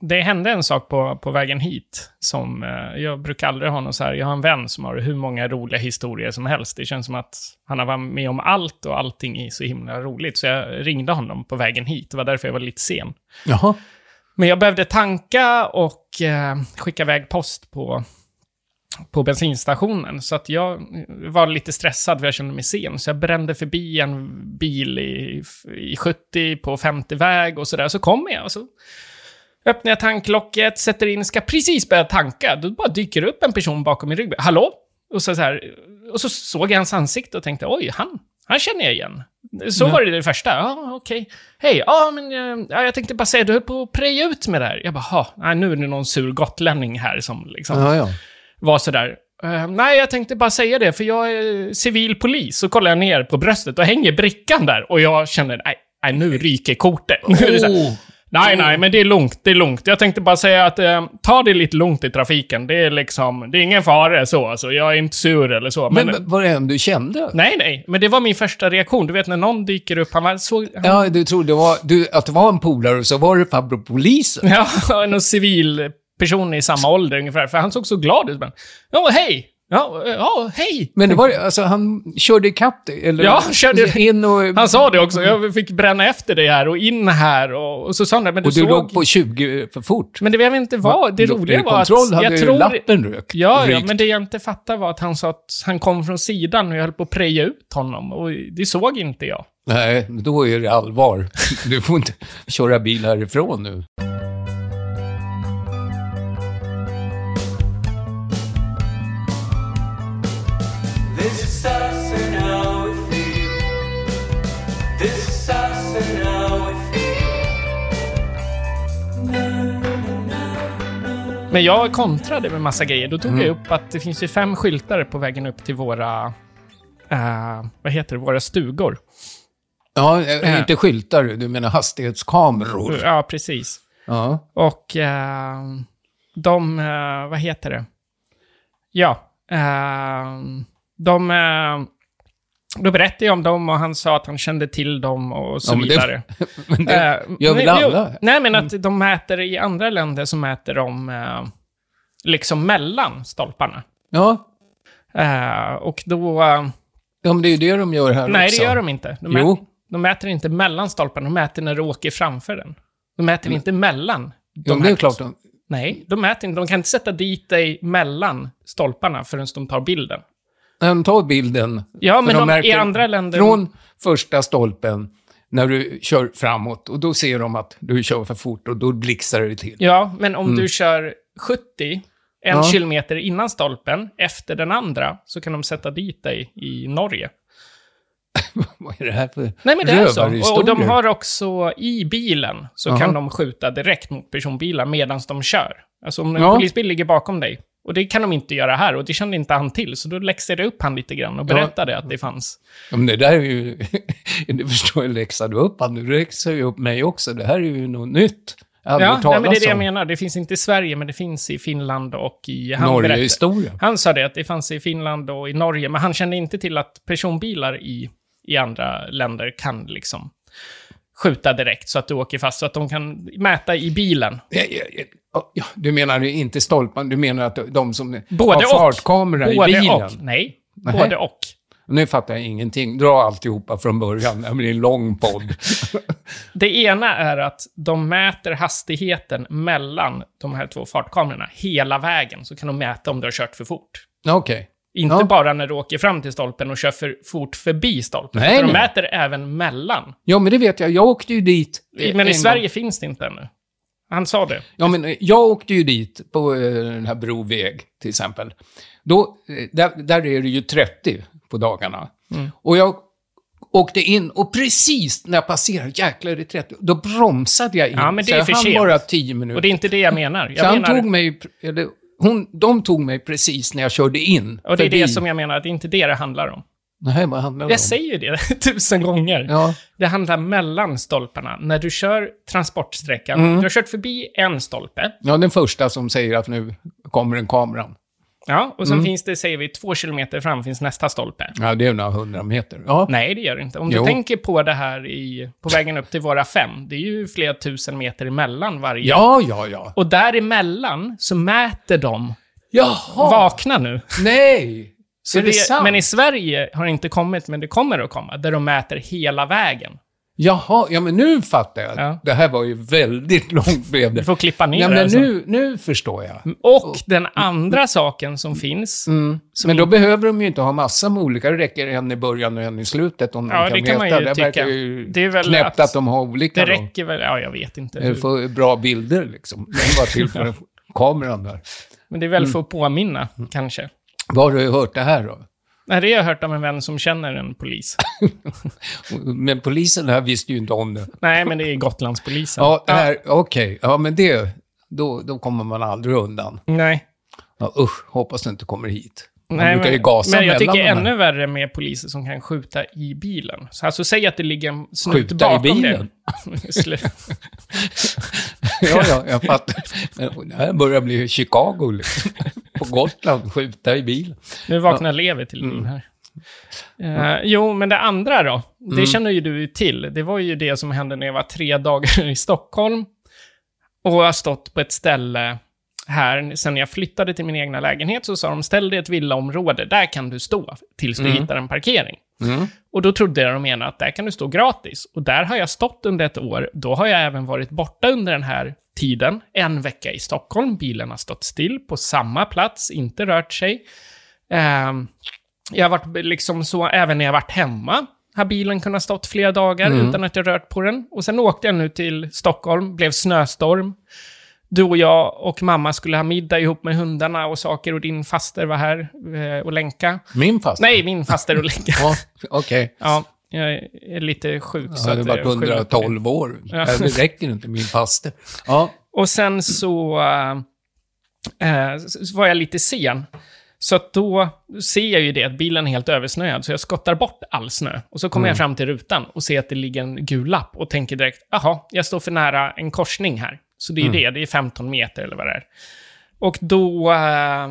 det hände en sak på, på vägen hit som eh, jag brukar aldrig ha någon så här. Jag har en vän som har hur många roliga historier som helst. Det känns som att han har varit med om allt och allting är så himla roligt. Så jag ringde honom på vägen hit. Det var därför jag var lite sen. Jaha. Men jag behövde tanka och eh, skicka iväg post på, på bensinstationen. Så att jag var lite stressad för jag kände mig sen. Så jag brände förbi en bil i, i 70 på 50-väg och sådär. Så kom jag och så öppnar jag tanklocket, sätter in, ska precis börja tanka. Då bara dyker upp en person bakom min rygg. Hallå? Och så, så, här, och så såg jag hans ansikte och tänkte oj, han, han känner jag igen. Så Ja. var det det första. Ja, okej. Hej, ja, men eh, ja, jag tänkte bara säga, du höll på att preja ut med det här. Jag bara, nej, nu är det någon sur gotlänning här som liksom Ja, ja. var sådär. Uh, nej, jag tänkte bara säga det, för jag är civil polis. Så kollar jag ner på bröstet och hänger brickan där. Och jag känner, nej, nej nu ryker kortet. Oh. Nej, nej, men det är lugnt, det är lugnt. Jag tänkte bara säga att eh, ta det lite lugnt i trafiken. Det är liksom, det är ingen fara så, alltså. Jag är inte sur eller så. Men, Men var det en du kände? nej, nej, men det var min första reaktion. Du vet när någon dyker upp, han var så... Han, Ja, du trodde det var, du, att det var en polare och så var det farbror polisen. Ja, någon civil person i samma ålder ungefär. För han såg så glad ut. Men, ja, hej! Ja, ja, hej! Men det var alltså han körde ikapp dig? Eller? Ja, han körde- In och... Han sa det också, jag fick bränna efter dig här och in här och, och så sa han det, men du, och du såg... låg på 20 för fort. Men det jag inte vad, det roliga var att... kontroll hade jag tror... lappen rök. Ja, ja, men det jag inte fattade var att han sa att han kom från sidan och jag höll på att preja ut honom. Och det såg inte jag. Nej, då är det allvar. Du får inte köra bil härifrån nu. Men jag kontrade med massa grejer. Då tog Mm. jag upp att det finns ju fem skyltar på vägen upp till våra... eh, vad heter det? Våra stugor. Ja, äh, Ja. inte skyltar, du menar hastighetskameror. Ja, precis. Ja. Och eh, de, eh, vad heter det? Ja, eh, de, eh, då berättade jag om dem och han sa att han kände till dem och så Ja, men det- vidare. Men det Eh, gör väl nej, jo, alla? Nej, men att de mäter i andra länder så mäter de eh, liksom mellan stolparna. Ja, Eh, och då... eh, ja, men det är ju det de gör här nej, också. det gör de inte. De, Jo. Mäter, de mäter inte mellan stolparna, de mäter när du åker framför den. De mäter inte mellan. De men det är klart. De, Nej, de mäter inte. De kan inte sätta dit dig mellan stolparna förrän de tar bilden. De tar bilden. Ja, men de de, i andra länder... Från första stolpen, när du kör framåt, och då ser de att du kör för fort och då blixtrar det till. Ja, men om du kör 70, en Mm. Ja. kilometer innan stolpen, efter den andra, så kan de sätta dit dig i Norge. Vad är det här för Nej, men det är så. Och, och de har också i bilen, så Aha. kan de skjuta direkt mot personbilar medan de kör. Alltså om en Ja. polisbil ligger bakom dig. Och det kan de inte göra här, och det kände inte han till. Så då läxade jag upp han lite grann och berättade att det fanns. Ja, men det där är ju... du förstår ju, läxar du upp han, du läxar ju upp mig också. Det här är ju något nytt. Jag Ja, nej, men det är det jag menar. Det finns inte i Sverige, men det finns i Finland och i... Han Norge-historia. Han sa det, att det fanns i Finland och i Norge, men han kände inte till att personbilar i, i andra länder kan liksom skjuta direkt så att du åker fast, så att de kan mäta i bilen. Ja, ja, ja, du menar ju inte stolpan, du menar att de som Både har och. fartkamera i Både bilen? och. Nej, Nej. både och. Nu fattar jag ingenting. Dra alltihopa från början. Det blir en lång podd. Det ena är att de mäter hastigheten mellan de här två fartkamerorna hela vägen, så kan de mäta om du har kört för fort. Okej. Inte Ja. bara när du åker fram till stolpen och kör för fort förbi stolpen. Nej, utan de mäter även mellan. Ja, men det vet jag. Jag åkte ju dit. Men i Sverige gång. finns det inte ännu. Han sa det. Ja, men jag åkte ju dit på eh, den här Broväg, till exempel. Då, eh, där, där är det ju 30 på dagarna. Mm. Och jag åkte in och precis när jag passerade, jäklar är det 30, då bromsade jag in. Ja, men det Så är jag för hann sent. bara 10 minuter. Och det är inte det jag menar. Så Jag han menar tog mig, eller hon, de tog mig precis när jag körde in. och det är förbi. det som jag menar, att det är inte det det handlar om. Nej, vad handlar det Jag om? säger det tusen gånger. Ja, Det handlar mellan stolparna. När du kör transportsträckan, Mm. du har kört förbi en stolpe. ja, den första som säger att nu kommer en kameran. Ja, och sen finns det, säger vi, två kilometer fram finns nästa stolpe. Ja, det är några hundra meter. Ja. Nej, det gör det inte. Om du Jo. tänker på det här i, på vägen upp till våra fem, det är ju flera tusen meter emellan varje. Ja, ja, ja. Och däremellan så mäter de, Jaha! vakna nu. Nej! Så det, sant? Men i Sverige har det inte kommit, men det kommer att komma, där de mäter hela vägen. Jaha, ja men nu fattar jag. Ja. Det här var ju väldigt långt det. Du får klippa ner Ja, det. men alltså. nu, nu förstår jag. Och den andra saken som finns, Mm. som Men då behöver de ju inte ha massa med olika. Det räcker en i början och en i slutet om Ja, de kan det kan man mäta. ju det tycka. verkar ju Det är väl knäppt att- att, de har olika. det då. räcker väl, ja jag vet inte. Eh, hur- Få bra bilder liksom. Det var till för kameran där. Men det är väl Mm. för att påminna, kanske. Var har du hört det här då? Nej, det har jag hört av en vän som känner en polis. Men polisen här visste ju inte om det. Nej, men det är Gotlandspolisen. Ja, här, okej. Ja, men det, då, då kommer man aldrig undan. Nej. Ja, usch, hoppas det inte kommer hit. Man Nej, men, men jag tycker ännu värre med poliser som kan skjuta i bilen. Så alltså, säg att det ligger en snut Skjuta i bakom bilen? det. Slu- Ja, ja, jag fattar. Men Det här börjar bli Chicago liksom. På Gotland, skjuta i bil. nu vaknar Levi till liv här. Eh, jo, men det andra då? Det känner ju du till. Det var ju det som hände när jag var tre dagar i Stockholm. Och har stått på ett ställe här, sen jag flyttade till min egna lägenhet, så sa de ställ dig i ett villaområde, där kan du stå tills du hittar en parkering. Mm. Och då trodde jag de menade att där kan du stå gratis. Och där har jag stått under ett år. Då har jag även varit borta under den här tiden. En vecka i Stockholm. Bilen har stått still på samma plats, inte rört sig. Ehm, jag har varit liksom så, även när jag varit hemma, har bilen kunnat stått flera dagar utan att jag rört på den. Och sen åkte jag nu till Stockholm, blev snöstorm. Du och jag och mamma skulle ha middag ihop med hundarna och saker och din faster var här eh, och länka. Min fast? Nej, min faster och länka. Ja, okej. Ja, jag är lite sjuk. Jag så hade att varit jag skyller på det. 112 år. Ja. Det räcker inte, min faste. Ja. Och sen så, äh, så var jag lite sen. Så att då ser jag ju det, att bilen är helt översnöad, så jag skottar bort all snö. Och så kommer jag fram till rutan och ser att det ligger en gul lapp och tänker direkt, jaha, jag står för nära en korsning här. Så det är ju det, det är 15 meter eller vad det är. Och då äh,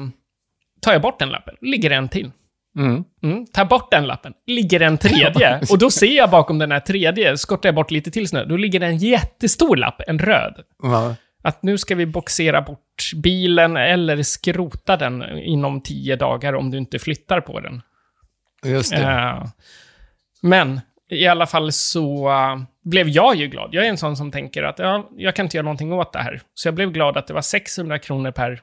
tar jag bort den lappen, ligger en till. Mm. Mm, tar bort den lappen, ligger en tredje. Och då ser jag bakom den här tredje, skottar jag bort lite till snö, då ligger det en jättestor lapp, en röd. Ja. Att nu ska vi boxera bort bilen eller skrota den inom tio dagar om du inte flyttar på den. Just det. Eh, men i alla fall så eh, blev jag ju glad. Jag är en sån som tänker att ja, jag kan inte göra någonting åt det här. Så jag blev glad att det var 600 kronor per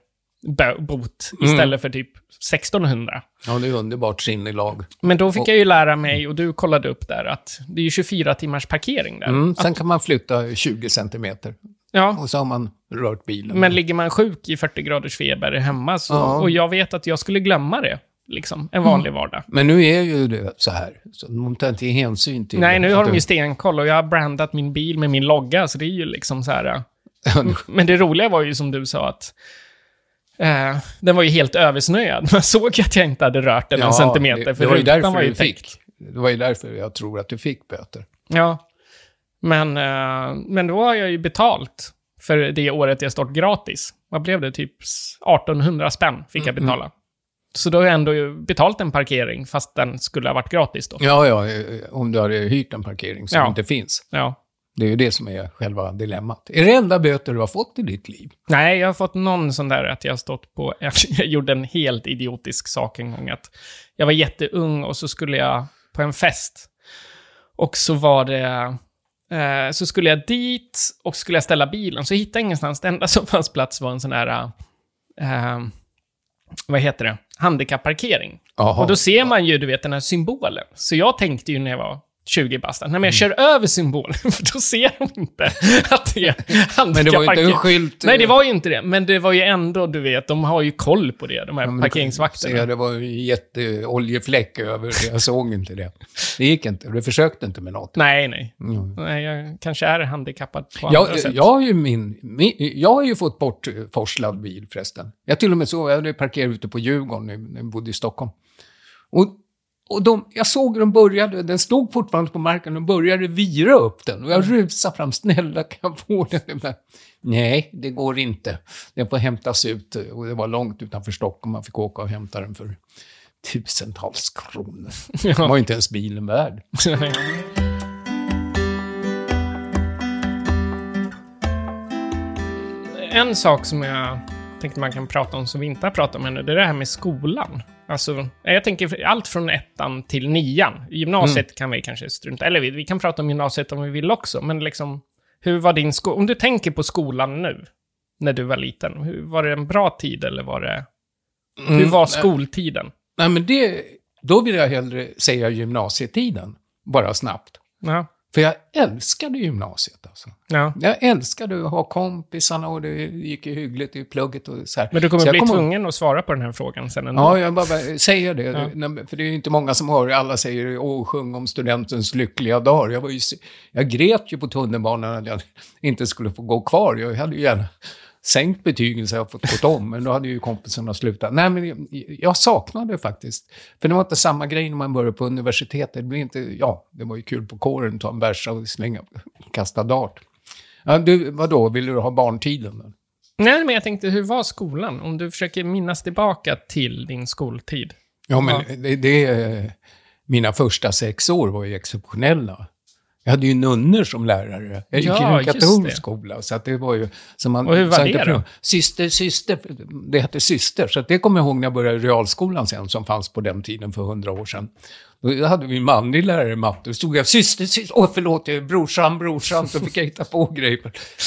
bot istället för typ 1600. Ja, det är underbart sinnelag. Men då fick jag ju lära mig, och du kollade upp där, att det är ju 24 timmars parkering där. Mm. Sen kan man flytta 20 centimeter Ja, och så har man rört bilen. men ligger man sjuk i 40 graders feber hemma så, Ja. och jag vet att jag skulle glömma det, liksom, en vanlig vardag. Men nu är ju det så här, så de tar inte hänsyn till Nej, det. nu har Att de ju stenkoll och jag har brandat min bil med min logga, så det är ju liksom så här... Men det roliga var ju som du sa att eh, den var ju helt översnöad. Man såg att jag inte hade rört den en centimeter, det, för det var ju därför var ju du täckt. fick. Det var ju därför jag tror att du fick böter. Ja. Men, eh, men då har jag ju betalt för det året jag stått gratis. Vad blev det? Typ 1800 spänn fick jag betala. Så då har jag ändå betalt en parkering, fast den skulle ha varit gratis då. Ja, ja, eh, om du hade hyrt en parkering som Ja. inte finns. Ja. Det är ju det som är själva dilemmat. Är det enda böter du har fått i ditt liv? Nej, jag har fått någon sån där att jag har stått på... Jag gjorde en helt idiotisk sak en gång. Att jag var jätteung och så skulle jag på en fest. Och så var det... Eh, så skulle jag dit och skulle jag ställa bilen. Så hittade jag ingenstans. Det enda som fanns plats var en sån där... Eh, vad heter det? Handikapparkering. Jaha. Och då ser man ju, du vet, den här symbolen. Så jag tänkte ju när jag var 20 bast, att nej, men jag kör över symbolen, för då ser de inte att det är Mm. Men det var ju inte en skylt. Nej, det var ju inte det. Men det var ju ändå, du vet, de har ju koll på det, de här Ja, parkeringsvakterna. ser, Det var ju en jätteoljefläck över det. Jag såg inte det. Det gick inte. Du försökte inte med något. Nej, nej. Mm. nej. Jag kanske är handikappad på andra Jag, sätt. jag, har ju min, min, jag har ju fått bort eh, forslad bil förresten. Jag till och med så, jag hade parkerat ute på Djurgården när jag bodde i Stockholm. Och, och de, jag såg hur de började, den stod fortfarande på marken, de började vira upp den. Och jag rusade fram, snälla kan jag få den? Men, Nej, det går inte. Den får hämtas ut och det var långt utanför Stockholm, man fick åka och hämta den för tusentals kronor. Det var inte ens bilen värd. En sak som jag tänkte man kan prata om som vi inte har pratat om ännu, det är det här med skolan. Alltså, jag tänker allt från ettan till nian. Gymnasiet kan vi kanske strunta Eller vi, vi kan prata om gymnasiet om vi vill också, men liksom... Hur var din skola? Om du tänker på skolan nu, när du var liten, hur, var det en bra tid eller var det... Hur Mm, var nej. skoltiden? Nej, men det, då vill jag hellre säga gymnasietiden, bara snabbt. Ja. För jag älskade gymnasiet alltså. ja. Jag älskade att ha kompisarna och det gick ju hyggligt i plugget och så här. Men du kommer Så bli kommer- tvungen att svara på den här frågan sen ändå. Ja, jag bara säger det. Ja. För det är ju inte många som hör Alla säger åh, sjung om studentens lyckliga dagar. Jag, var ju, jag grät ju på tunnelbanan att jag inte skulle få gå kvar. Jag hade ju gärna sänkt betygen så jag fått gått om, men då hade ju kompisarna slutat. Nej, men jag, saknade faktiskt. För det var inte samma grej när man började på universitetet. Det, blev inte, ja, det var ju kul på kåren, ta en bärsa och slänga, kasta dart. Ja, du, vadå, vill du ha barntiden? Nej, men jag tänkte, hur var skolan? Om du försöker minnas tillbaka till din skoltid. Ja, men Ja. Det, det, mina första sex år var ju exceptionella. Jag hade ju nunnor som lärare. Jag gick Ja, i en katolsk det. skola. Så att det var ju... Så man, Och hur var så det att då? Syster, syster. Det hette syster. Så det kommer jag ihåg när jag började i realskolan sen, som fanns på den tiden för hundra år sedan. Då hade vi en manlig lärare i matte. Då stod jag syster, syster. Åh, förlåt, jag är brorsan, brorsan. Så fick jag hitta på grejer.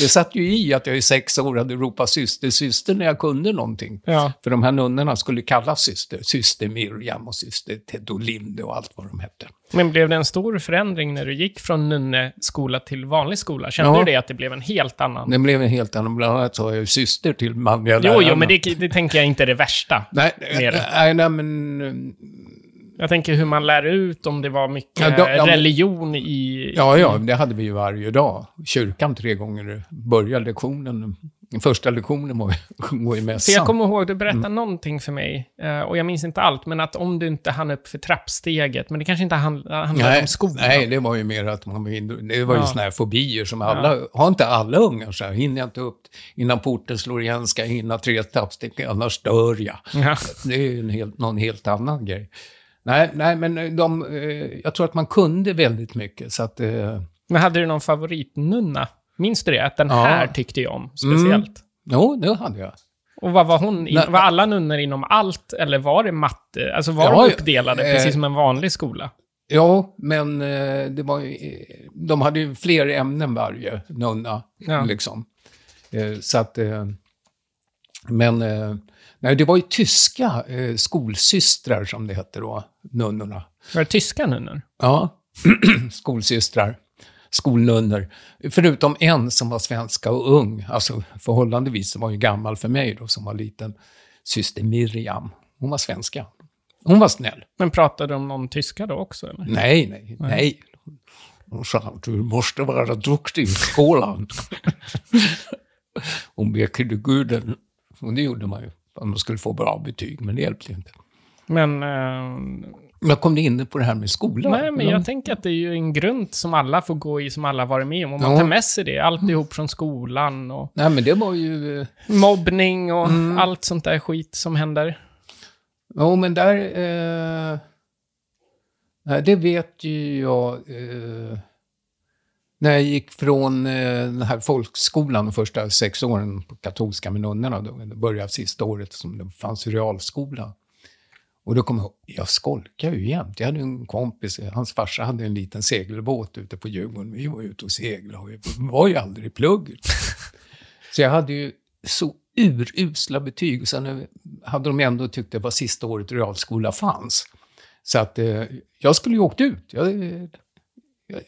Det satt ju i att jag i sex år hade ropat syster, syster när jag kunde någonting. Ja. För de här nunnorna skulle kallas syster. Syster Miriam och syster Tedolinde och allt vad de hette. Men blev det en stor förändring när du gick från nunneskola till vanlig skola? Kände Ja. du det att det blev en helt annan? Det blev en helt annan, bland annat har jag ju syster till manliga Jo, lärarna. jo, men det, det tänker jag inte är det värsta. Nej, mer. nej, nej, men... Jag tänker hur man lär ut, om det var mycket Ja, då- ja, religion i... Ja, ja, det hade vi ju varje dag. Kyrkan tre gånger började lektionen. Första lektionen var gå i För mässan. jag kommer ihåg, du berättade Mm. någonting för mig, eh, och jag minns inte allt, men att om du inte hann upp för trappsteget, men det kanske inte hand- handlade Nej, om skolan. nej, det var ju mer att man Det var ju Ja. såna här fobier som alla... Har inte alla ungar så här? Hinner jag inte upp innan porten slår igen ska jag hinna tre trappsteg, annars dör jag. Ja. Det är ju en helt, någon helt annan grej. Nej, nej men de, eh, jag tror att man kunde väldigt mycket. Så att, eh, Men hade du någon favoritnunna? Minns du det? Att den Ja. Mm. här tyckte jag om, speciellt. jo, det hade jag. Och vad var hon? In, var alla nunnor inom allt, eller var det matte? Alltså var Ja, de uppdelade, eh, precis som en vanlig skola? Ja, men eh, det var eh, de hade ju fler ämnen varje nunna. Ja. Liksom. Eh, så att, eh, men eh, nej, det var ju tyska eh, skolsystrar som det hette då, nunnorna. Var det tyska nunnor? Ja, skolsystrar, skolnunnor. Förutom en som var svenska och ung, alltså förhållandevis, som var ju gammal för mig då, som var liten, syster Miriam. Hon var svenska. Hon var snäll. Men pratade de någon tyska då också, eller? Nej, nej, nej. Hon sa att du måste vara duktig i skolan. Hon bekade guden. Och det gjorde man ju. Om man skulle få bra betyg, men det hjälpte ju inte. Men... Eh, Jag kom in på det här med skolan. nej, men jag tänker att det är ju en grund som alla får gå i, som alla varit med om. Om man Ja. tar med sig det, alltihop från skolan och Nej, men det var ju... eh, mobbning och Mm. allt sånt där skit som händer. Jo, men där... Eh, det vet ju jag. Eh, när jag gick från eh, den här folkskolan de första sex åren på katolska med nunnorna, då, började sista året som det fanns realskola. Och då kom jag ihåg, jag skolkade ju jämt. Jag hade en kompis, hans farsa hade en liten segelbåt ute på Djurgården. Vi var ute och seglade och vi var ju aldrig i plugget. Så jag hade ju så urusla betyg. Och sen hade de ändå tyckt det var sista året realskola fanns. Så att eh, jag skulle ju åkt ut. Jag, jag,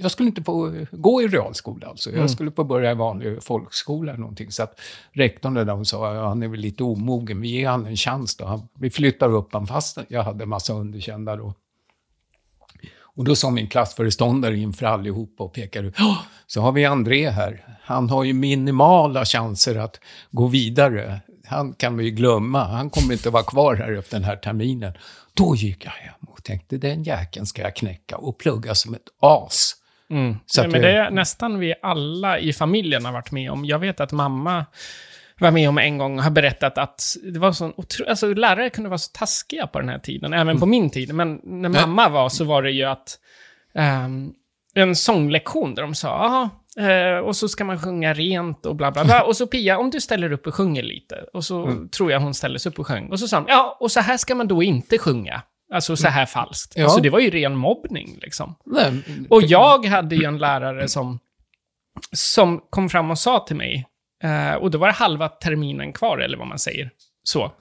jag skulle inte få gå i realskola. Alltså. Jag skulle få börja i vanlig folkskola eller någonting. Så att rektorn där de sa, ja, han är väl lite omogen, vi ger han en chans då. Han, vi flyttar upp han fast jag hade en massa underkända då. Och då sa min klassföreståndare inför allihopa och pekade ut, "Ja, så har vi André här. Han har ju minimala chanser att gå vidare. han kan vi ju glömma. Han kommer inte vara kvar här efter den här terminen. Då gick jag hem och tänkte, den jäkeln ska jag knäcka och plugga som ett as. Mm. Så Nej, men det- det är nästan vi alla i familjen har varit med om. Jag vet att mamma var med om en gång och har berättat att det var sån otro... alltså, lärare kunde vara så taskiga på den här tiden, även på min tid. Men när mamma var så var det ju att ehm, en sånglektion där de sa, "Jaha, eh, och så ska man sjunga rent och bla bla bla. Och så Pia, om du ställer upp och sjunger lite. Och så Mm. tror jag hon ställde sig upp och sjöng. Och så sa de, ja, och så här ska man då inte sjunga. Alltså så här falskt. Ja. Alltså det var ju ren mobbning liksom. Nej, Och jag hade ju en lärare som, som kom fram och sa till mig, eh, och då var det halva terminen kvar, eller vad man säger. Så.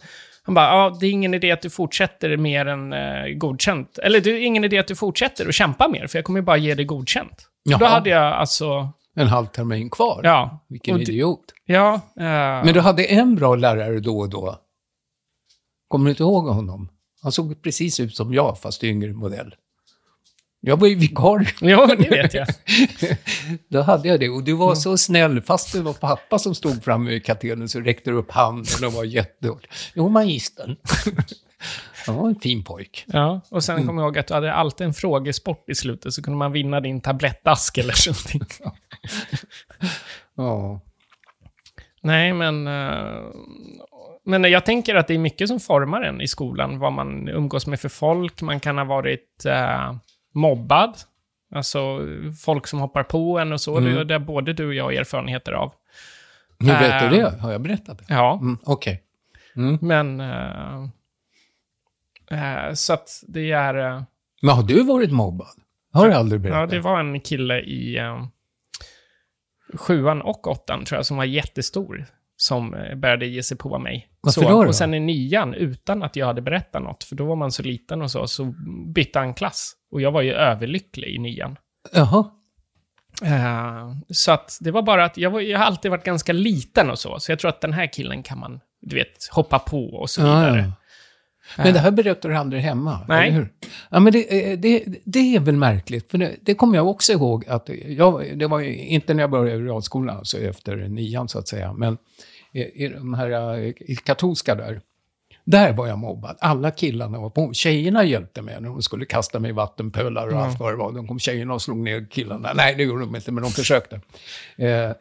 Han bara, ja, det är ingen idé att du fortsätter mer än eh, godkänt. Eller det är ingen idé att du fortsätter och kämpa mer, för jag kommer ju bara ge dig godkänt. Jaha. Då hade jag alltså, En halv termin kvar. ja. Vilken och idiot. Ja, eh, Men du hade en bra lärare då och då. Kommer du inte ihåg honom? Han såg precis ut som jag, fast yngre modell. Jag var ju vikarie. ja, det vet jag. Då hade jag det. Och du var så snäll, fast det var pappa som stod framme i katedern så räckte du upp handen och var jättehård. Jo, magistern. Han var en fin pojk. Ja, och sen Mm. kommer jag ihåg att du hade alltid en frågesport i slutet, så kunde man vinna din tablettask eller någonting. Ja. Nej, men... eh, men jag tänker att det är mycket som formar en i skolan. Vad man umgås med för folk. Man kan ha varit eh, mobbad. Alltså folk som hoppar på en och så. Mm. Det, det har både du och jag erfarenheter av. Hur vet du det? Har jag berättat det? Ja, Mm, Okej. men... eh, eh, så att det är... eh, Men har du varit mobbad? Har jag aldrig berättat. ja, det var en kille i eh, sjuan och åttan, tror jag, som var jättestor. Som eh, började ge sig på mig. Varför så, då då? Och sen i nian, utan att jag hade berättat något, för då var man så liten och så, så bytte han klass. Och jag var ju överlycklig i nian. Jaha. Eh, så att det var bara att jag, var, jag har alltid varit ganska liten och så, så jag tror att den här killen kan man, du vet, hoppa på och så Ja, vidare. ja. Men det här berättar du aldrig hemma, Nej. eller hur? Ja, men det, eh, det, det är väl märkligt, för det, det kommer jag också ihåg att jag, det var ju inte när jag började i realskolan, alltså efter nian så att säga, men i, de här eh, i katolska där, där var jag mobbad. Alla killarna var på. Tjejerna hjälpte mig när de skulle kasta mig i vattenpölar och allt vad det var. De kom tjejerna och slog ner killarna. Nej, det gjorde de inte, men de försökte. Eh,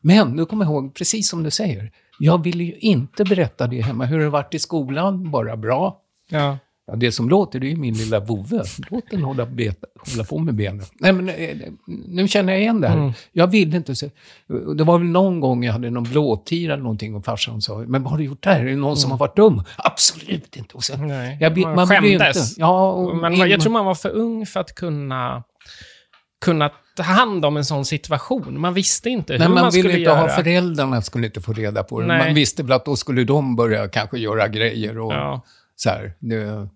men nu kommer jag ihåg, precis som du säger, jag ville ju inte berätta det hemma. Hur det varit i skolan? Bara bra. Ja. Ja, det som låter, det är ju min lilla vovve. Låt den hålla, beta, hålla på med benen. Nej, men eh, nu känner jag igen det här. Mm. Jag vill inte se... Det var väl någon gång jag hade någon blåtira eller någonting och farsan sa, men vad har du gjort där? Är det någon som har varit dum? Absolut inte. Och sen, Mm. Nej, jag, man man ju inte... skämdes. Ja, och Man, jag tror man var för ung för att kunna, kunna ta hand om en sån situation. Man visste inte hur Nej, man, man ville skulle inte göra. ha föräldrarna skulle inte få reda på det. Nej. Man visste väl att då skulle de börja kanske göra grejer och Ja. så här. Det,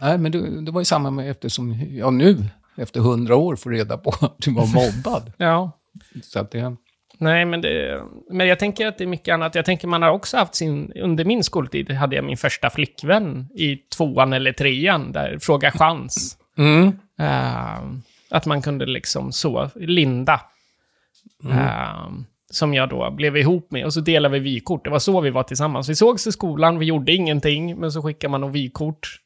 nej, men det, det var ju samma med eftersom jag nu, efter hundra år, får reda på att du var mobbad. ja. så att det, Nej, men, det, men jag tänker att det är mycket annat. Jag tänker man har också haft sin... Under min skoltid hade jag min första flickvän i tvåan eller trean, där Fråga chans. mm. Eh, att man kunde liksom så, Linda. Mm. eh, som jag då blev ihop med. Och så delade vi vykort. Det var så vi var tillsammans. Vi sågs i skolan, vi gjorde ingenting, men så skickade man något vykort.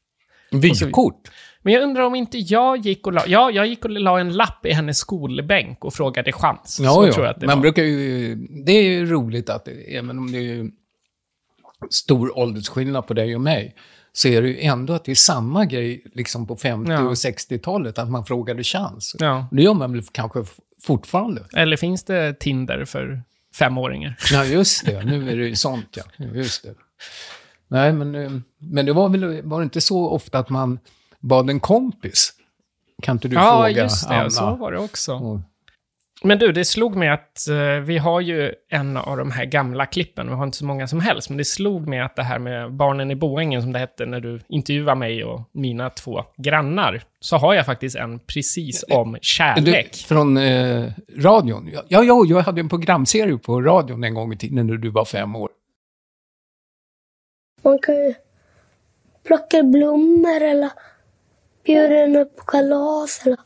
Vykort. Men jag undrar om inte jag gick och la... Ja, jag gick och la en lapp i hennes skolbänk och frågade chans. Ja, så ja. tror jag att det Man var. brukar ju, det är ju roligt att, även om det är stor åldersskillnad på dig och mig, så är det ju ändå att det är samma grej liksom på 50 Ja. och 60-talet, att man frågade chans. Ja. Det gör man väl kanske fortfarande. Eller finns det Tinder för femåringar? Ja, just det. Nu är det ju sånt, ja. Just det. Nej, men, eh, men det var väl var det inte så ofta att man bad en kompis? Kan inte du ja, fråga just det. Anna? Så var det också. Och- Men du, det slog mig att eh, vi har ju en av de här gamla klippen, vi har inte så många som helst, men det slog mig att det här med barnen i boängen, som det hette när du intervjuade mig och mina två grannar, så har jag faktiskt en precis om Du, kärlek. från eh, radion? Ja, ja, jag hade en programserie på radion en gång i tiden när du var fem år. Man kan ju plocka blommor eller bjuda henne upp på kalas eller...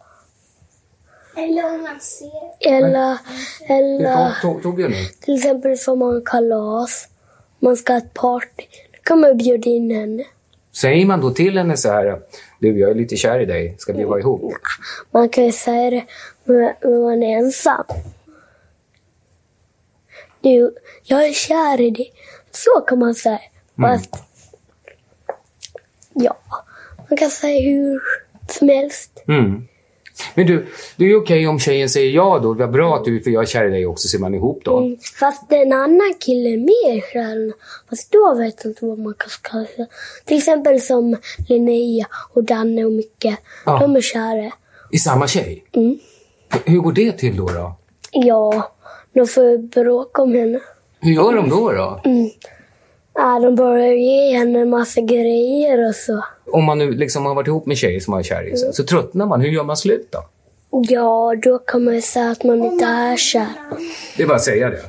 Eller om man ser. Eller, till exempel får man kalas. man ska ha ett party, då kan man bjuda in henne. Säger man då till henne så här, du jag är lite kär i dig, ska vi vara ihop? Man kan ju säga det när när man är ensam. Du, jag är kär i dig. Så kan man säga. Fast, ja, man kan säga hur som helst. Mm. Men du, det är ju okej om tjejen säger ja då, vad bra att du, för jag är kär i dig också, så är man ihop då. Mm. Fast en annan kille är mer kär. Fast då vet jag inte vad man kan kalla det. Till exempel som Linnea och Danne och Micke. Ja. De är kära. I samma tjej? Mm. Hur går det till då? då? Ja, de får bråka om henne. Hur gör de då? då? Ja, de börjar ge henne en massa grejer och så. Om man nu liksom har varit ihop med tjejer som man är kär i sig, så tröttnar man. Hur gör man slut då? Ja, då kan man ju säga att man inte är kär. Det är bara att säga det,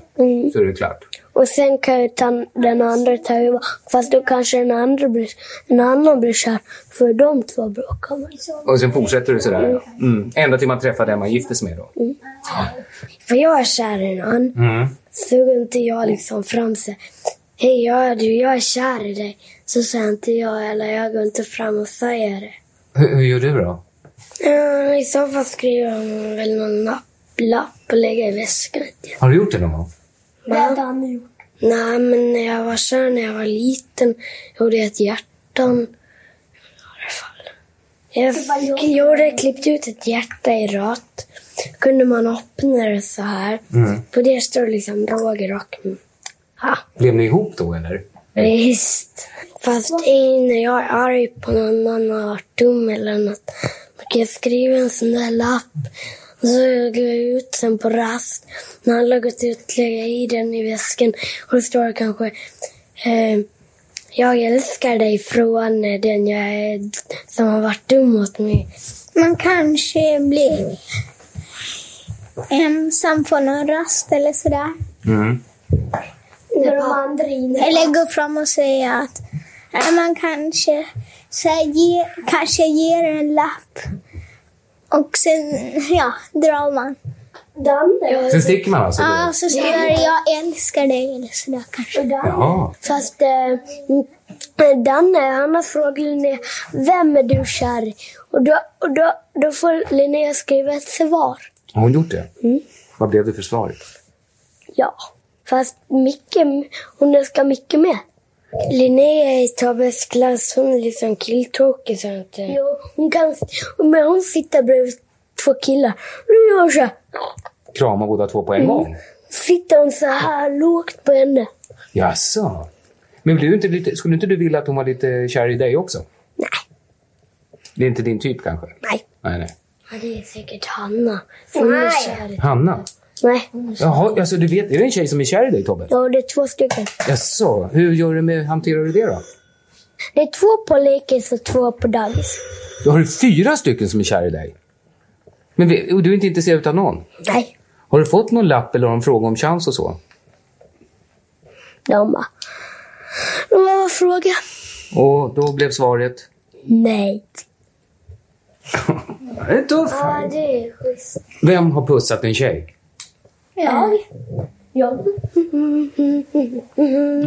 så är det klart. Och sen kan ju den andra ta över. Fast då kanske den andra blir, en annan blir kär. För de två bråkar man. Och sen fortsätter det sådär. Mm. Ända till man träffar den man gifter sig med då. För jag är kär i någon. Mm. Så går inte jag liksom fram säger Hej, jag, är- du, jag är kär i dig. Så säger inte jag, eller jag går inte fram och säger det. Hur, hur gör du då? Ja, I så fall skriver jag väl någon lapp, lapp och lägger i väskan. Har du gjort det någon gång? Det hade han gjort. Nej, men när jag var kär när jag var liten gjorde jag ett hjärtan. I alla fall. Jag gjorde, klippte ut ett hjärta i rött. Kunde man öppna det så här. På det står liksom Roger och... Blev ni ihop då eller? visst. Fast när jag är arg på någon annan har varit dum eller något. Då kan jag skriva en sån där lapp. Och så går jag ut sen på rast. När alla har gått ut lägger jag i den i väskan. Och då står det kanske eh, Jag älskar dig från den jag är, som har varit dum mot mig. Man kanske blir ensam på någon rast eller sådär. Mm. När de andra är inne. Eller gå fram och säga att man kanske, så här, ge, kanske ger en lapp. Och sen ja, drar man. Danne. Sen sticker man alltså? Ja, Då? så står det jag älskar dig eller sådär kanske. Jaha. Fast eh, Danne, han har frågat Linnea, vem är du kär i? Och då, och då, då får Linnea skriva ett svar. Har hon gjort det? Vad blev det för svar? Ja. Fast Micke, hon älskar Micke med. Linnea i Tobbes klass, hon är liksom killtråkig. Så att, eh, jo, hon kan, men hon sitter bredvid två killar. Och då gör hon så här. Krama båda två på en gång? Sitter hon så här lågt på henne. Jaså? Men blev du inte lite, skulle inte du vilja att hon var lite kär i dig också? Nej. Det är inte din typ kanske? Nej. Nej, nej. Ja, det är säkert Hanna. Hon är kär i... Hanna? Nej. Jaha, alltså du vet, är det en tjej som är kär i dig Tobbe? Ja, det är två stycken. Jaså, hur gör du med, hanterar du det då? Det är två på lekis och två på dagis. Du har fyra stycken som är kär i dig. Men och du är inte intresserad av någon? Nej. Har du fått någon lapp eller har de frågat om chans och så? De bara... Vad var frågan? Och då blev svaret? Nej. Det är tufft. Ja, det är schysst. Vem har pussat en tjej? Jag? Jag?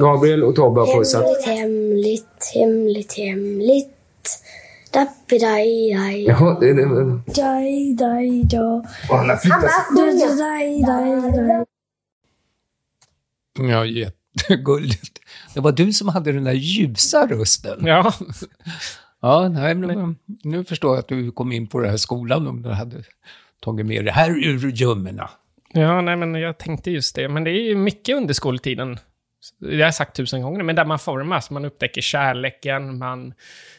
Gabriel och Tobbe har pussat. Hemligt, hemligt, hemligt, hemligt. Dappidaj-daj. Jaha, det, det, Daj-daj-daj. och han har flyttat. Ja, jättegulligt. Det var du som hade den där ljusa rösten. Ja, Ja, nej, men, nu förstår jag att du kom in på den här skolan om du hade tagit med det här ur gömmorna. Ja nej, men jag tänkte just det. Men det är ju mycket under skoltiden. Det har jag sagt tusen gånger, men där man formas. Man upptäcker kärleken, man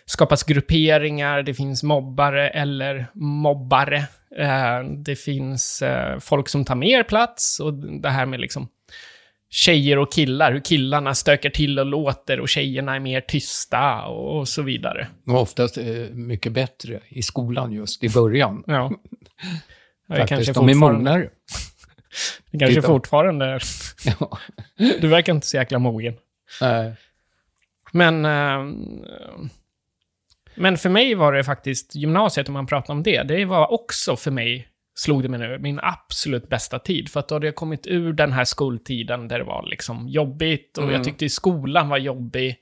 skapas grupperingar, det finns mobbare eller mobbare. Eh, det finns eh, folk som tar mer plats och det här med liksom tjejer och killar, hur killarna stökar till och låter och tjejerna är mer tysta och, så vidare. Och oftast eh, mycket bättre i skolan just i början. Ja. Faktiskt, kanske de är mognare. Det kanske Titta. fortfarande är. Ja. Du verkar inte så jäkla mogen. Nej. Men, eh, men för mig var det faktiskt gymnasiet, om man pratar om det, det var också för mig slog det mig nu, min absolut bästa tid. För att då hade jag kommit ur den här skoltiden där det var liksom jobbigt och Mm. jag tyckte skolan var jobbig.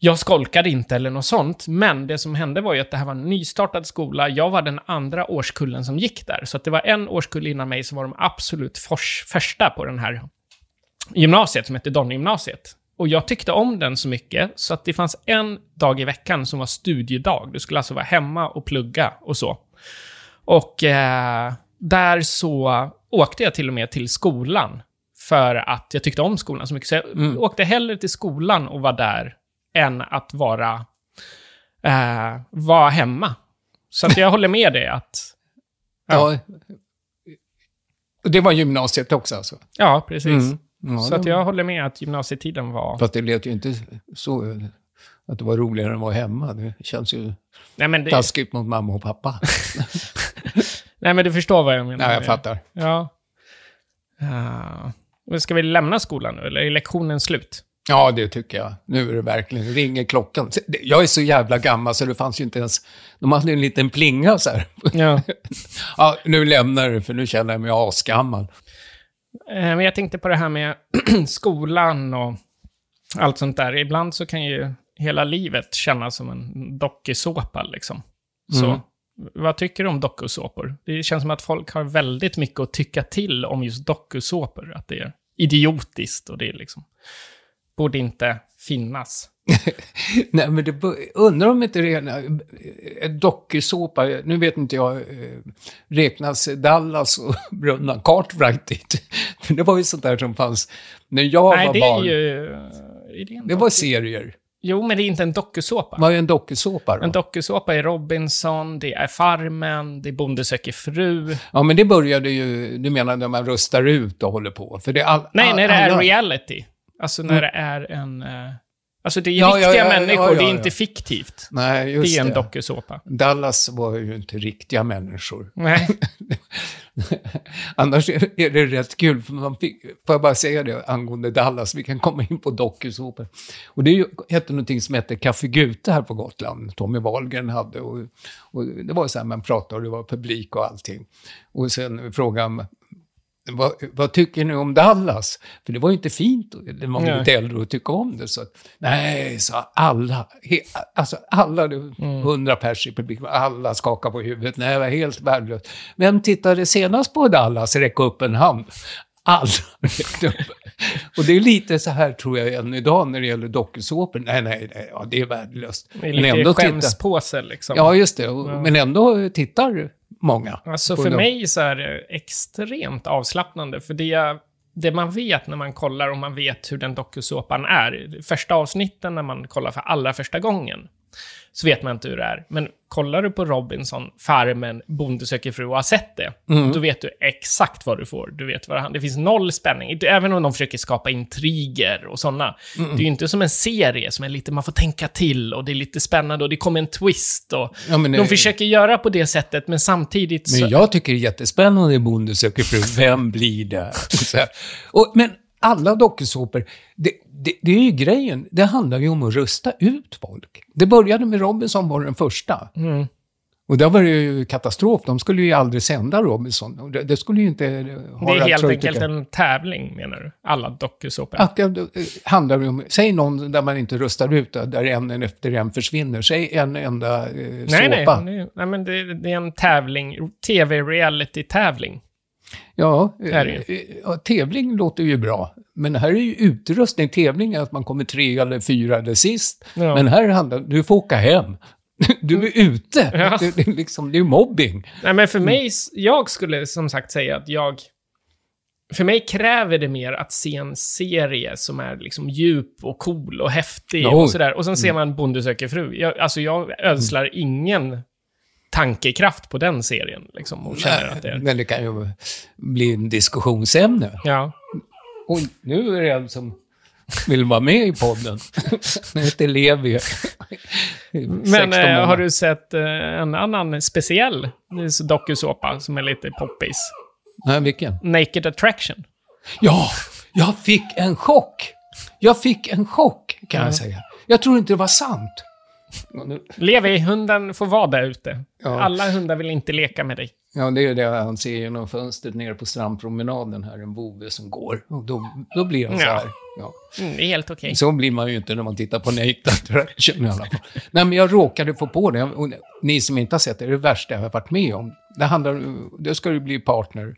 Jag skolkade inte eller något sånt, men det som hände var ju att det här var en nystartad skola. Jag var den andra årskullen som gick där, så att det var en årskull innan mig som var de absolut första på den här gymnasiet som hette Donnegymnasiet. Och jag tyckte om den så mycket så att det fanns en dag i veckan som var studiedag. Du skulle alltså vara hemma och plugga och så. Och eh, där så åkte jag till och med till skolan för att jag tyckte om skolan så mycket. Så jag åkte hellre till skolan och var där än att vara, eh, vara hemma. Så att jag håller med dig att, Ja. Och Det var gymnasiet också alltså? ja, precis. Mm. Ja, så att jag håller med att gymnasietiden var... Fast det lät ju inte så att det var roligare än att vara hemma. Det känns ju Nej men, det, taskigt mot mamma och pappa. nej, men du förstår vad jag menar. Nej, jag fattar. Ja. Uh, ska vi lämna skolan nu, eller är lektionen slut? Ja, det tycker jag. Nu är det verkligen, ringer klockan. Jag är så jävla gammal så det fanns ju inte ens... De hade en liten plinga så här. Ja. Ja, nu lämnar du för nu känner jag mig asgammal. Eh, Men jag tänkte på det här med skolan och allt sånt där. Ibland så kan ju hela livet kännas som en dokusåpa liksom. Så, Mm. vad tycker du om dokusåpor? Det känns som att folk har väldigt mycket att tycka till om just dokusåpor. Att det är idiotiskt och det är liksom... Borde inte finnas. Nej, men det undrar om inte det är en dokusåpa, nu vet inte jag, eh, räknas Dallas och Bröderna Cartwright dit? Det var ju sånt där som fanns när jag Nej, var det barn. är ju... Är det, Det var serier. Jo, men det är inte en dokusåpa. Vad är en dokusåpa då? En dokusåpa är Robinson, det är Farmen, det är Bonde söker fru. Ja, men det började ju, du menar när man röstar ut och håller på? För det är all, Nej, all, när det är alla- reality. Alltså när det är en... eh, Alltså det är Ja, riktiga ja, ja, människor, det är inte fiktivt. Nej, just Det är en det. dokusåpa. Dallas var ju inte riktiga människor. Nej. Annars är är det rätt kul, för man fick, får jag bara säga det angående Dallas, vi kan komma in på dokusåpor. Och det hette någonting som hette Café Gute här på Gotland, Tommy Wahlgren hade. Och, och det var så här, man pratade och det var publik och allting. Och sen frågade vad, vad tycker ni om Dallas? För det var ju inte fint när man var Nej. lite äldre att tycka om det. Så nej, sa alla. He, alltså alla, var hundra pers i publiken, alla skakade på huvudet. Nej, det var helt värdelöst. Vem tittade senast på Dallas? Räck upp en hand. Alla räckte upp. Och det är lite så här tror jag än idag när det gäller dokusåpor. Nej, nej, nej, ja, det är värdelöst. Det är Men lite ändå tittar- skämspåse liksom. Ja, just det. Och, Men ändå tittar många. Alltså för mig så är det extremt avslappnande. För det, det man vet när man kollar och man vet hur den dokusåpan är. Första avsnitten när man kollar för allra första gången. Så vet man inte hur det är. Men kollar du på Robinson, Farmen, Bonde söker fru och har sett det. Mm. Då vet du exakt vad du får. Du vet vad det, det finns noll spänning. Även om de försöker skapa intriger och sådana. Mm. Det är ju inte som en serie som är lite, man får tänka till och det är lite spännande och det kommer en twist. Och Ja, de eh, försöker göra på det sättet, men samtidigt så... Men jag tycker det är jättespännande i Bonde söker fru. Vem blir det? Och, men alla dokusåpor, det, det, det är ju grejen. Det handlar ju om att rösta ut folk. Det började med Robinson var den första. Mm. Och där var det ju katastrof. De skulle ju aldrig sända Robinson. Det, det skulle ju inte... Det är helt enkelt en tävling, menar du? Alla dokusåpor? Att det eh, handlar om, säg någon där man inte röstar ut, där en efter en försvinner. Säg en enda eh, nej, nej, såpa. nej, nej, men det, det är en tävling. TV-reality-tävling. Ja, det eh, ja, tävling låter ju bra. Men här är ju utrustning. Tävling är att man kommer tre eller fyra eller sist. Ja. Men här handlar du får åka hem. Du är ute. Ja. Det, det, är liksom, det är mobbing. Nej, men för mig, jag skulle som sagt säga att jag... För mig kräver det mer att se en serie som är liksom djup och cool och häftig Ja, och sådär. Och sen ser man Bonde söker fru. Jag, alltså, jag ödslar ingen tankekraft på den serien, liksom, och känner att det är... Men det kan ju bli en diskussionsämne. Ja. Och nu är det en som vill vara med i podden. Han heter Levi. Men eh, har du sett eh, en annan speciell dokusåpa som är lite poppis? Nej, vilken? Naked Attraction. Ja, jag fick en chock. Jag fick en chock, kan jag säga. Jag tror inte det var sant. Levi, hunden får vara där ute. Ja. Alla hundar vill inte leka med dig. Ja, det är det han ser genom fönstret nere på strandpromenaden här, en bove som går. Och då, då blir han så Ja. här. Ja. Mm, det är helt okej. Så blir man ju inte när man tittar på Naked Attraction i alla fall. Nej, men jag råkade få på det. Och ni som inte har sett det, det är det värsta jag har varit med om. Det handlar, då ska du bli partner.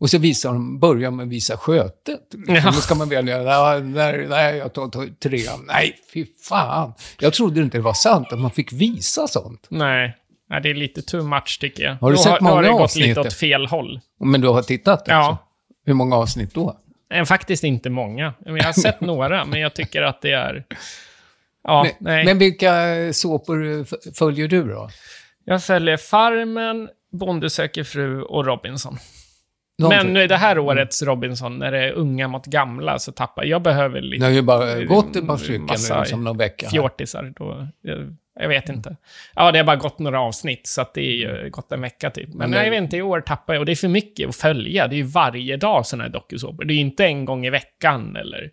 Och så visar de, börjar med att visa skötet. Ja. Då ska man välja, nej, nej, nej jag tar, tar trean. Nej, fy fan. Jag trodde inte det var sant att man fick visa sånt. Nej. Nej, det är lite too much tycker jag. Har du då sett har, då har många det gått avsnitt? lite åt fel håll. Men du har tittat också? Ja. Hur många avsnitt då? Eh, Faktiskt inte många. Jag har sett några, men jag tycker att det är... Ja, Men, nej. men vilka såpor f- följer du då? Jag följer Farmen, Bonde söker fru och Robinson. De Men det här årets Robinson, när det är unga mot gamla, så tappar jag. behöver Det lite har ju bara gått ett par stycken massa nu, som någon vecka. här. fjortisar. Då, jag, jag vet inte. Ja, det har bara gått några avsnitt, så att det är ju gått en vecka typ. Men, Men nej, det- jag vet inte, i år tappar jag. Och det är för mycket att följa. Det är ju varje dag sådana här dokusåpor. Det är ju inte en gång i veckan eller...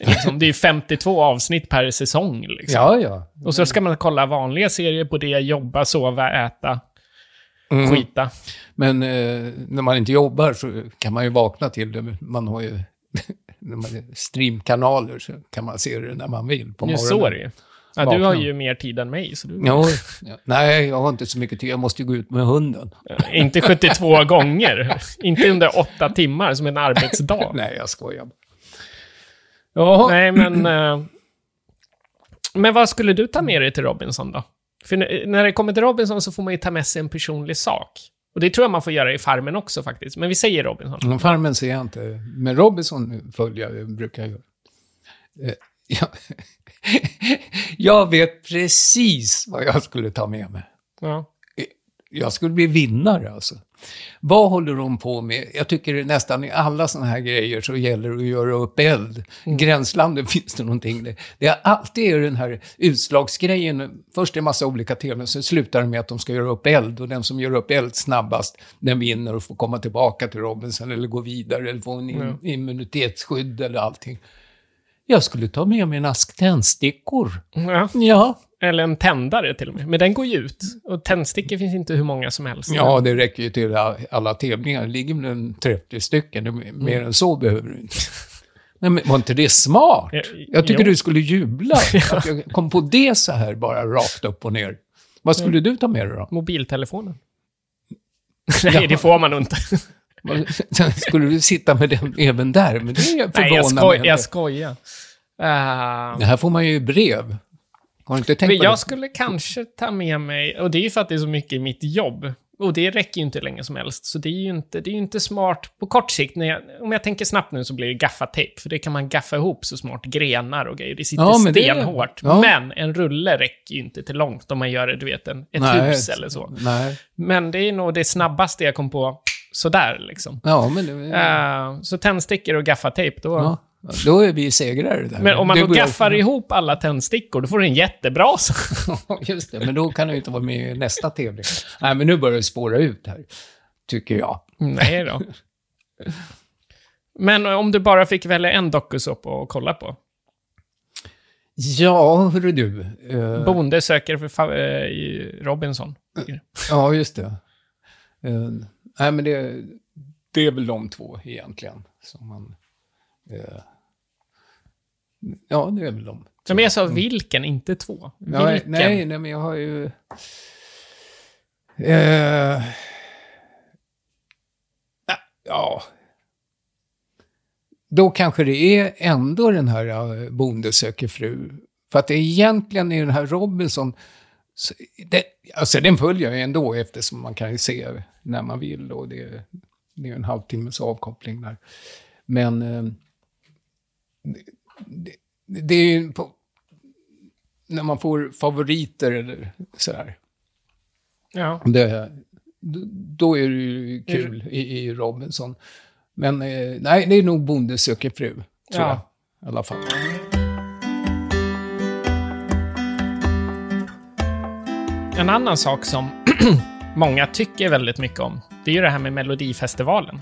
Liksom, det är ju 52 avsnitt per säsong. Liksom. Ja, ja. Och så ska man kolla vanliga serier på det, jobba, sova, äta, Mm. skita. Men eh, när man inte jobbar så kan man ju vakna till det. Man har ju streamkanaler så kan man se det när man vill på morgonen. så är det ju. Ja, du har ju mer tid än mig, så du... Jo, ja. Nej, jag har inte så mycket tid. Jag måste ju gå ut med hunden. Inte 72 gånger. Inte under åtta timmar som en arbetsdag. Nej, jag skojar. Ja, Nej, men... eh, men vad skulle du ta med dig till Robinson då? För när det kommer till Robinson så får man ju ta med sig en personlig sak. Och det tror jag man får göra i Farmen också faktiskt. Men vi säger Robinson. Men Farmen ser jag inte. Men Robinson följer jag, brukar jag göra. Eh, Jag, jag vet precis vad jag skulle ta med mig. Ja. Jag skulle bli vinnare alltså. Vad håller de på med? Jag tycker nästan i alla sådana här grejer så gäller det att göra upp eld. Mm. Gränslandet finns det någonting. Det, det är alltid är den här utslagsgrejen. Först är det en massa olika teman, sen slutar det med att de ska göra upp eld. Och den som gör upp eld snabbast, den vinner och får komma tillbaka till Robinson eller gå vidare eller få en im- immunitetsskydd eller allting. Jag skulle ta med mig en ask tändstickor. ja. Ja. Eller en tändare till och med. Men den går ju ut. Och tändstickor finns inte hur många som helst. Ja, det räcker ju till alla, tävlingar. Det ligger väl en 30 stycken. Mer än så behöver du inte. Nej, men var inte det smart? Ja, Jag tycker jo. du skulle jubla. Att jag kom på det så här bara rakt upp och ner. Vad skulle du ta med dig då? Mobiltelefonen. Nej, det får man inte. Skulle du sitta med den även där? Men det är jag Nej, jag, skoj, jag skojar. Uh, Det här får man ju i brev. Har du inte tänkt Men på jag det? skulle kanske ta med mig, och det är ju för att det är så mycket i mitt jobb, och det räcker ju inte länge som helst, så det är ju inte, det är inte smart på kort sikt. När jag, om jag tänker snabbt nu så blir det gaffatejp, för det kan man gaffa ihop så smart, grenar och grejer. Det sitter Ja, men det- stenhårt. ja. Men en rulle räcker ju inte till långt om man gör det, du vet, en, ett Nej, hus eller så. Nej. Men det är nog det snabbaste jag kom på sådär liksom. Ja, men... Det, Eh, så tändstickor och gaffatejp, då... ja, då är vi segrare där. Men om man Det då gaffar ihop alla tändstickor, då får du en jättebra just det. Men då kan du inte vara med i nästa tävling. Nej, men nu börjar det spåra ut här. Tycker jag. Nej då. Men om du bara fick välja en dokusåpa att kolla på? Ja, hörru du. Eh, Bonde söker för eh, Robinson. ja, just det. Eh, nej, men det, det är väl de två egentligen. Som man, eh, ja, det är väl de. Men jag sa vilken, inte två. Nej, Vilken? nej, nej, men jag har ju... Eh, ja. Då kanske det är ändå den här uh, Bonde söker fru. För att det egentligen är den här Robinson... så- Det, alltså den följer jag ändå eftersom man kan ju se när man vill och det, det är en halvtimmes avkoppling där. Men eh, det, det, det är ju på, när man får favoriter eller sådär. Ja. Det, då- är det ju kul i, i Robinson. Men eh, nej, det är nog Bonde söker fru, tror Ja. jag. I alla fall. En annan sak som många tycker väldigt mycket om, det är ju det här med Melodifestivalen.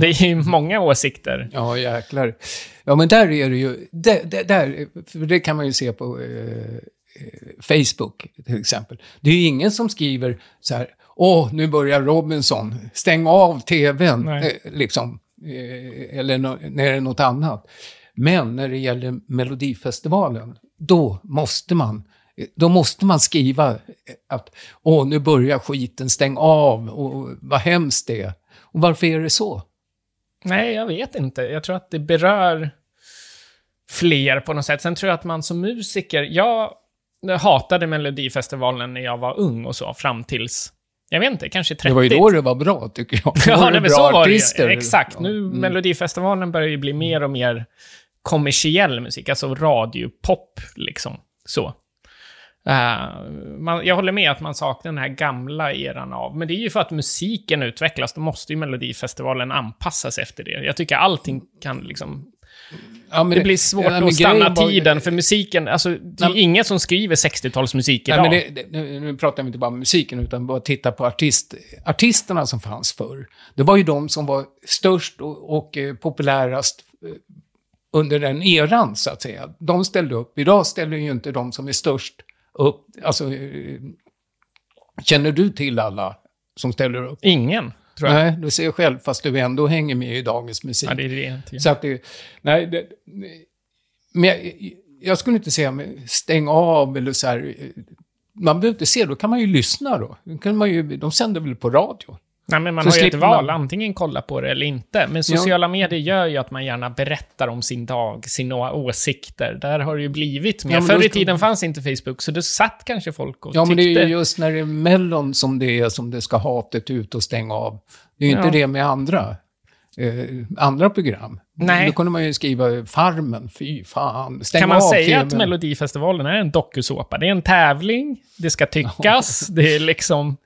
Det är ju många åsikter. Ja, jäklar. Ja, men där är det ju... Där, där, där, för det kan man ju se på... Eh, Facebook till exempel. Det är ju ingen som skriver så här, åh, nu börjar Robinson, stäng av tvn, eh, liksom. Eh, eller nå- när det är något annat. Men när det gäller Melodifestivalen, då måste man då måste man skriva att åh, nu börjar skiten, stäng av och vad hemskt det är. Och varför är det så? Nej, jag vet inte. Jag tror att det berör fler på något sätt. Sen tror jag att man som musiker... Jag hatade Melodifestivalen när jag var ung och så, fram tills... Jag vet inte, kanske 30. Det var ju då det var bra, tycker jag. Då Ja, nej, men så var artister. det. Exakt. Nu. Mm. Melodifestivalen börjar ju bli mer och mer kommersiell musik, alltså radiopop, liksom. Så. Eh, man, jag håller med att man saknar den här gamla eran av, men det är ju för att musiken utvecklas, då måste ju Melodifestivalen anpassas efter det. Jag tycker allting kan liksom... Ja, men Det blir svårt ja, att stanna var- tiden, för musiken, alltså, det är Nej, ingen som skriver 60-talsmusik Nej, idag. det, det, nu nu pratar vi inte bara om musiken, utan bara titta på artist, artisterna som fanns förr. Det var ju de som var störst och, och eh, populärast eh, under den eran, så att säga. De ställde upp. Idag ställer ju inte de som är störst upp. Alltså, eh, känner du till alla som ställer upp? Ingen, tror jag. Nej, du ser själv, fast du ändå hänger med i dagens musik. Ja, det är det inte. Så att det, nej, det, men jag, jag skulle inte säga stäng av eller så här. Man behöver inte se, då kan man ju lyssna då. då kan man ju, de sänder väl på radio? Nej, men man Så har ju ett val, man- antingen kolla på det eller inte. Men sociala medier gör ju att man gärna berättar om sin dag, sina åsikter. Där har det ju blivit mer. Ja, Förr i tiden fanns inte Facebook, så då satt kanske folk och Ja, men det tyckte... är ju just när det är Mellon som det är som det ska hatet ut och stänga av. Det är ju inte Ja. det med andra, eh, andra program. Nej. Då kunde man ju skriva Farmen, fy fan, stäng Kan man säga att TVn. Melodifestivalen är en dokusåpa? Det är en tävling, det ska tyckas, det är liksom...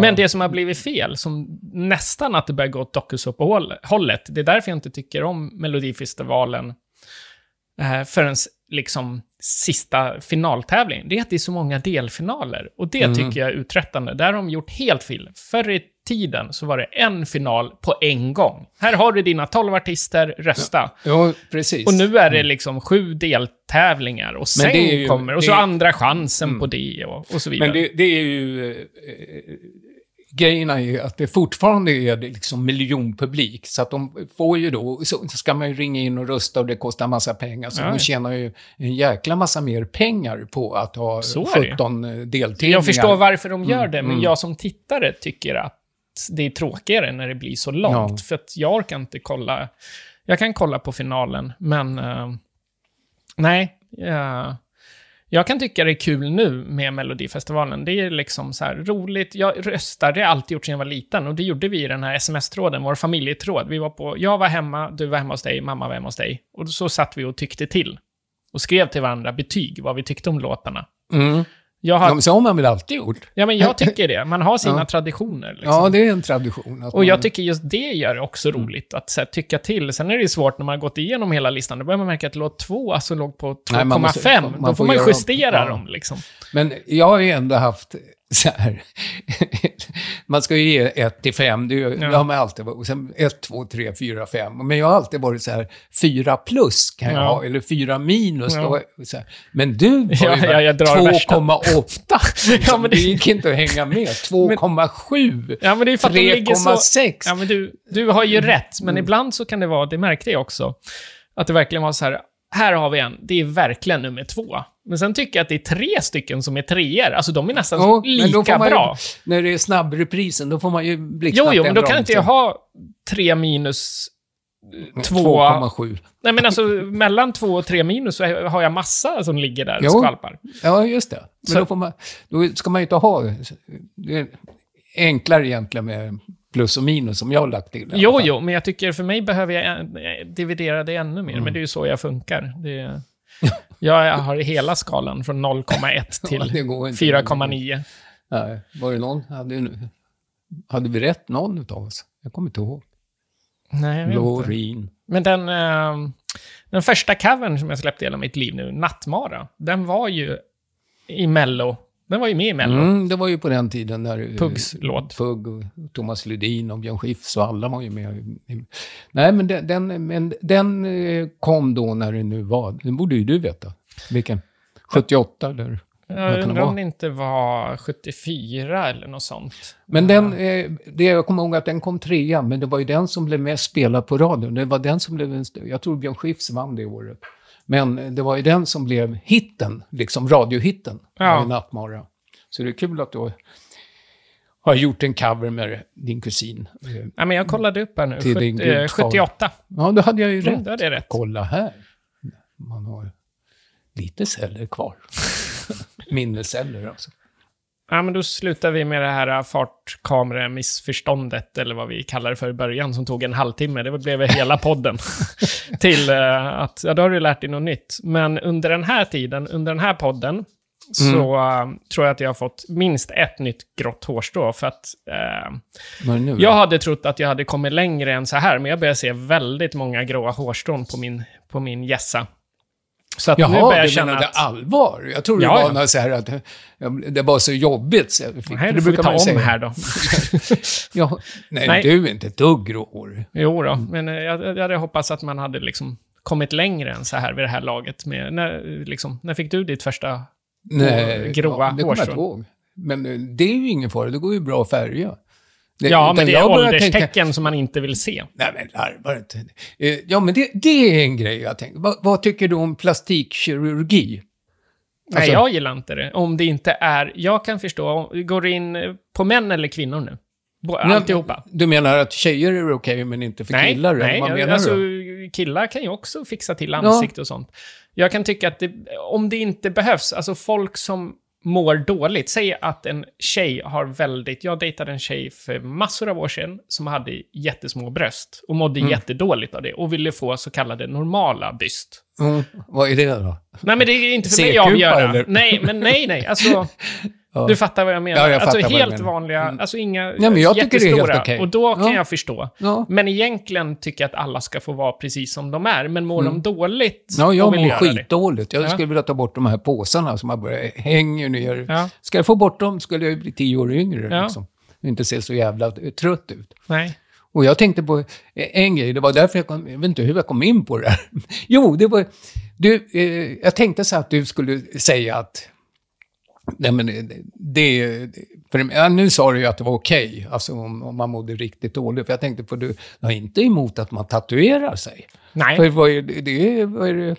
Men det som har blivit fel, som nästan att det börjar gå åt dokusåpa-hållet, det är därför jag inte tycker om Melodifestivalen eh, förrän liksom sista finaltävlingen, det är att det är så många delfinaler. Och det Mm. tycker jag är uttröttande. Där har de gjort helt fel. Förr i tiden så var det en final på en gång. Här har du dina 12 artister, rösta. Ja, precis. Och nu är det liksom sju deltävlingar och sen Mm. är ju- kommer, och så Mm. andra chansen på det och, och så vidare. Men det, det är ju... Grejen är ju att det fortfarande är liksom miljonpublik. Så att de får ju då, så ska man ju ringa in och rösta och det kostar massa pengar. Så ja. de tjänar ju en jäkla massa mer pengar på att ha Så är det. 17 eh, deltävlingar. jag förstår varför de gör Mm, det, men mm. jag som tittare tycker att det är tråkigare när det blir så långt. Ja. För att jag orkar inte kolla. Jag kan kolla på finalen, men eh, nej. eh, jag kan tycka det är kul nu med Melodifestivalen. Det är liksom så här roligt. Jag röstar, det har jag alltid gjort sedan jag var liten. Och det gjorde vi i den här sms-tråden, vår familjetråd. Vi var på, jag var hemma, du var hemma hos dig, mamma var hemma hos dig. Och så satt vi och tyckte till. Och skrev till varandra betyg, vad vi tyckte om låtarna. Mm. Jag har Ja, så har man väl alltid gjort? Ja, men jag tycker det. Man har sina Ja. traditioner. Liksom. Ja, det är en tradition. Och jag man, tycker just det gör det också Mm. roligt, att här, tycka till. Sen är det ju svårt när man har gått igenom hela listan. Då börjar man märka att låt 2 alltså låg på 2,5. Nej, man måste- man Då får man justera ja. dem liksom. Men jag har ju ändå haft så här, man ska ju ge 1 till 5, det, ju- Ja. har man alltid varit. Och sen 1, 2, 3, 4, 5. Men jag har alltid varit så här, 4 plus kan jag Ja. ha, eller 4 minus. Ja. Då, så här. Men du var ju ja, jag drar värsta. 2,8. Ja, men det gick inte att hänga med. 2,7. Ja, men det är för att de ligger så... 3,6. Ja, men du, du har ju rätt, men Mm. ibland så kan det vara, det märkte jag också, att det verkligen var så här, här har vi en, det är verkligen nummer två. Men sen tycker jag att det är tre stycken som är treor, alltså de är nästan då lika man ju- bra. När det är snabbreprisen, då får man ju Jo, blixtsnabbt jo, men då kan inte jag ha tre minus eh, två... 2,7. Nej, men alltså mellan två och tre minus så har jag massa som ligger där och Jo. skvalpar. Ja, just det. Men Så- då, får man, då ska man ju inte ha... Det är enklare egentligen med plus och minus som jag har lagt till. Jo, jo, men jag tycker för mig behöver jag eh, dividera det ännu mer. Men det är ju så jag funkar. Det, jag har hela skalan från 0,1 till Ja, det går inte. 4,9. Nej, var det någon? Hade, hade vi rätt någon utav oss? Jag kommer inte ihåg. Nej. Lorin. Men den, eh, den första covern som jag släppte i hela mitt liv nu, Nattmara, den var ju i Mello. Den var ju med i Mello. Mm, det var ju på den tiden när... Puggs låt. Pugg och Thomas Ledin och Björn Skifs och alla var ju med. Nej, men den, den, men den eh, kom då när det nu var. Den borde ju du veta. Vilken? 78 eller? Jag kan undrar om vara. det inte var 74 eller något sånt. Men den, eh, det jag kommer ihåg att den kom trea, men det var ju den som blev mest spelad på radion. Det var den som blev, jag tror Björn Skifs vann det året. Men det var ju den som blev hitten, liksom radiohitten, Ja. Nattmara. Så det är kul att du har gjort en cover med din kusin. Eh, Ja, men jag kollade upp här nu. Till din Sjut- eh, gudfar. 78. Ja, då hade jag ju Mm, rätt. hade jag rätt. Kolla här. Man har lite celler kvar. Minnesceller alltså. Ja, men då slutar vi med det här fartkameramissförståndet, eller vad vi kallar det för i början, som tog en halvtimme. Det blev hela podden. till eh, att, ja, då har du lärt dig något nytt. Men under den här tiden, under den här podden, så eh, tror jag att jag har fått minst ett nytt grått hårstrå. För att eh, nu, jag hade trott att jag hade kommit längre än så här, men jag börjar se väldigt många gråa hårstrån på min, på min gässa. Så att nu börjar Jaha, jag känna menade att... allvar? Jag tror det Ja, var ja. så här att ja, det var så jobbigt. Så jag fick, Nej, det det brukar ta man om säga. här då. Ja, nej, Nej. du är inte ett dugg gråhårig. Jo då, men eh, jag, jag hade hoppats att man hade liksom kommit längre än så här vid det här laget. Med, när, liksom, när fick du ditt första... Nej, gråa det inte hårstrån. ihåg. Men eh, det är ju ingen fara, det går ju bra att färga. Det, Ja, men det är ålderstecken tänka- som man inte vill se. Nej, men larvar inte. Eh, Ja, men det, det är en grej jag tänker. Vad, vad tycker du om plastikkirurgi? Nej, Alltså- jag gillar inte det. Om det inte är... Jag kan förstå, går det in eh, på män eller kvinnor nu? Alltihopa. Du menar att tjejer är okej, men inte för Nej, killar? nej vad menar alltså, du? killar kan ju också fixa till ansikte och sånt. Jag kan tycka att det, om det inte behövs, alltså folk som mår dåligt, säg att en tjej har väldigt, jag dejtade en tjej för massor av år sedan som hade jättesmå bröst och mådde Mm. jättedåligt av det och ville få så kallade normala byst. Mm, vad är det då? Nej, men det är inte för mig att avgöra. eller? Nej, men nej, nej. Alltså, Ja. du fattar vad jag menar. Ja, jag alltså helt menar. vanliga, Mm. alltså inga men jag tycker det är helt jättestora. okej. Och då kan Ja. jag förstå. Ja. Men egentligen tycker jag att alla ska få vara precis som de är. Men mår de dåligt Mm. Ja, jag mår skitdåligt. Jag Ja. skulle vilja ta bort de här påsarna som börjat hänger ner. Ja. Ska jag få bort dem skulle jag bli tio år yngre. Ja. Liksom. Och inte se så jävla trött ut. Nej. Och jag tänkte på en grej, det var därför jag kom, jag vet inte hur jag kom in på det här. Jo, det var, du, eh, jag tänkte så att du skulle säga att, nej men det, det för, ja, nu sa du ju att det var okej, alltså om, om man mådde riktigt dåligt. För jag tänkte på, du har inte emot att man tatuerar sig. Nej. För vad är det, det vad är det,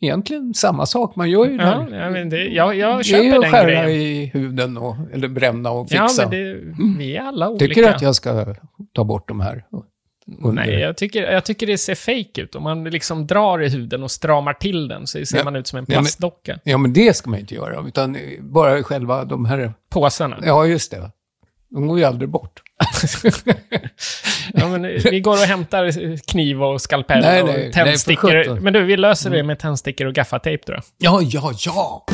egentligen samma sak, man gör ju det. Ja, här. ja, men det, jag, jag det köper är att den skära grejen. i huden, och, eller bränna och Ja, fixa. men det, vi är alla olika. Tycker du att jag ska ta bort de här? Under- Nej, jag tycker, jag tycker det ser fake ut. Om man liksom drar i huden och stramar till den så ser Ja. man ut som en Ja, men- plastdocka. Ja, men det ska man inte göra, utan eh, bara själva de här... Påsarna. Ja, just det. De går ju aldrig bort. Ja, men vi går och hämtar kniv och skalpell Nej, och nej, nej, tändstickor. sjutton. men du, vi löser det med tändstickor och gaffatejp då. Ja, ja, ja!